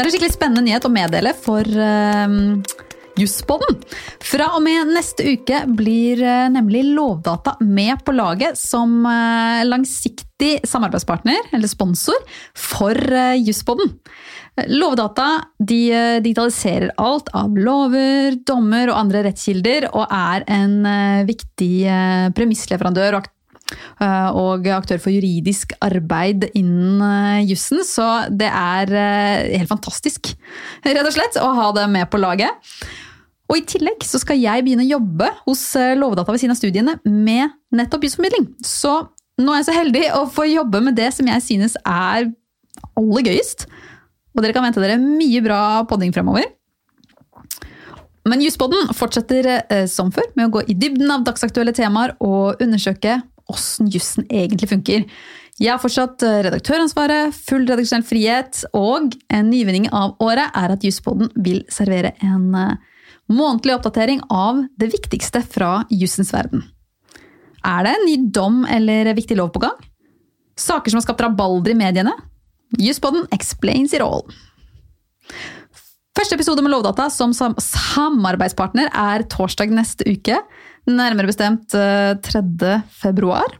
Det er en skikkelig spennende nyhet å meddele for uh, Jusspodden. Fra og med neste uke blir uh, nemlig Lovdata med på laget som uh, langsiktig samarbeidspartner, eller sponsor, for uh, Jusspodden. Lovdata digitaliserer alt av lover, dommer og andre rettskilder, og er en viktig premissleverandør og Eh, og aktør for juridisk arbeid innen eh, jussen. Så det er eh, helt fantastisk, rett og slett, å ha det med på laget. Og I tillegg så skal jeg begynne å jobbe hos Lovdata ved siden av studiene med nettopp jusformidling. Så nå er jeg så heldig å få jobbe med det som jeg synes er aller gøyest. Og dere kan vente dere mye bra podding fremover. Men Jusspodden fortsetter eh, som før med å gå i dybden av dagsaktuelle temaer og undersøke åssen jussen egentlig funker. Jeg har fortsatt eh, redaktøransvaret, full redaksjonell frihet, og en nyvinning av året er at Jusspodden vil servere en eh, månedlig oppdatering av det viktigste fra jussens verden. Er det en ny dom eller viktig lov på gang? Saker som har skapt rabalder i mediene? Jusspodden explains it all. Episode med Lovdata som samarbeidspartner er torsdag neste uke. Nærmere bestemt 3. Eh, februar.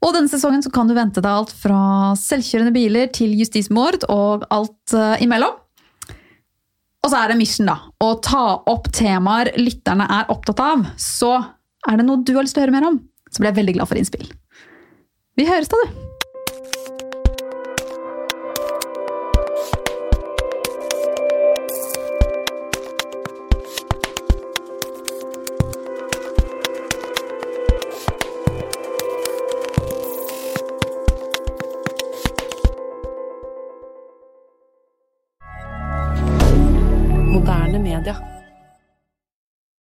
Og denne sesongen kan du vente deg alt fra selvkjørende biler til justismord og alt eh, imellom. Og så er det mission, da. Å ta opp temaer lytterne er opptatt av. Så er det noe du har lyst til å høre mer om, så blir jeg veldig glad for innspill. Vi høres da, du! Moderne media.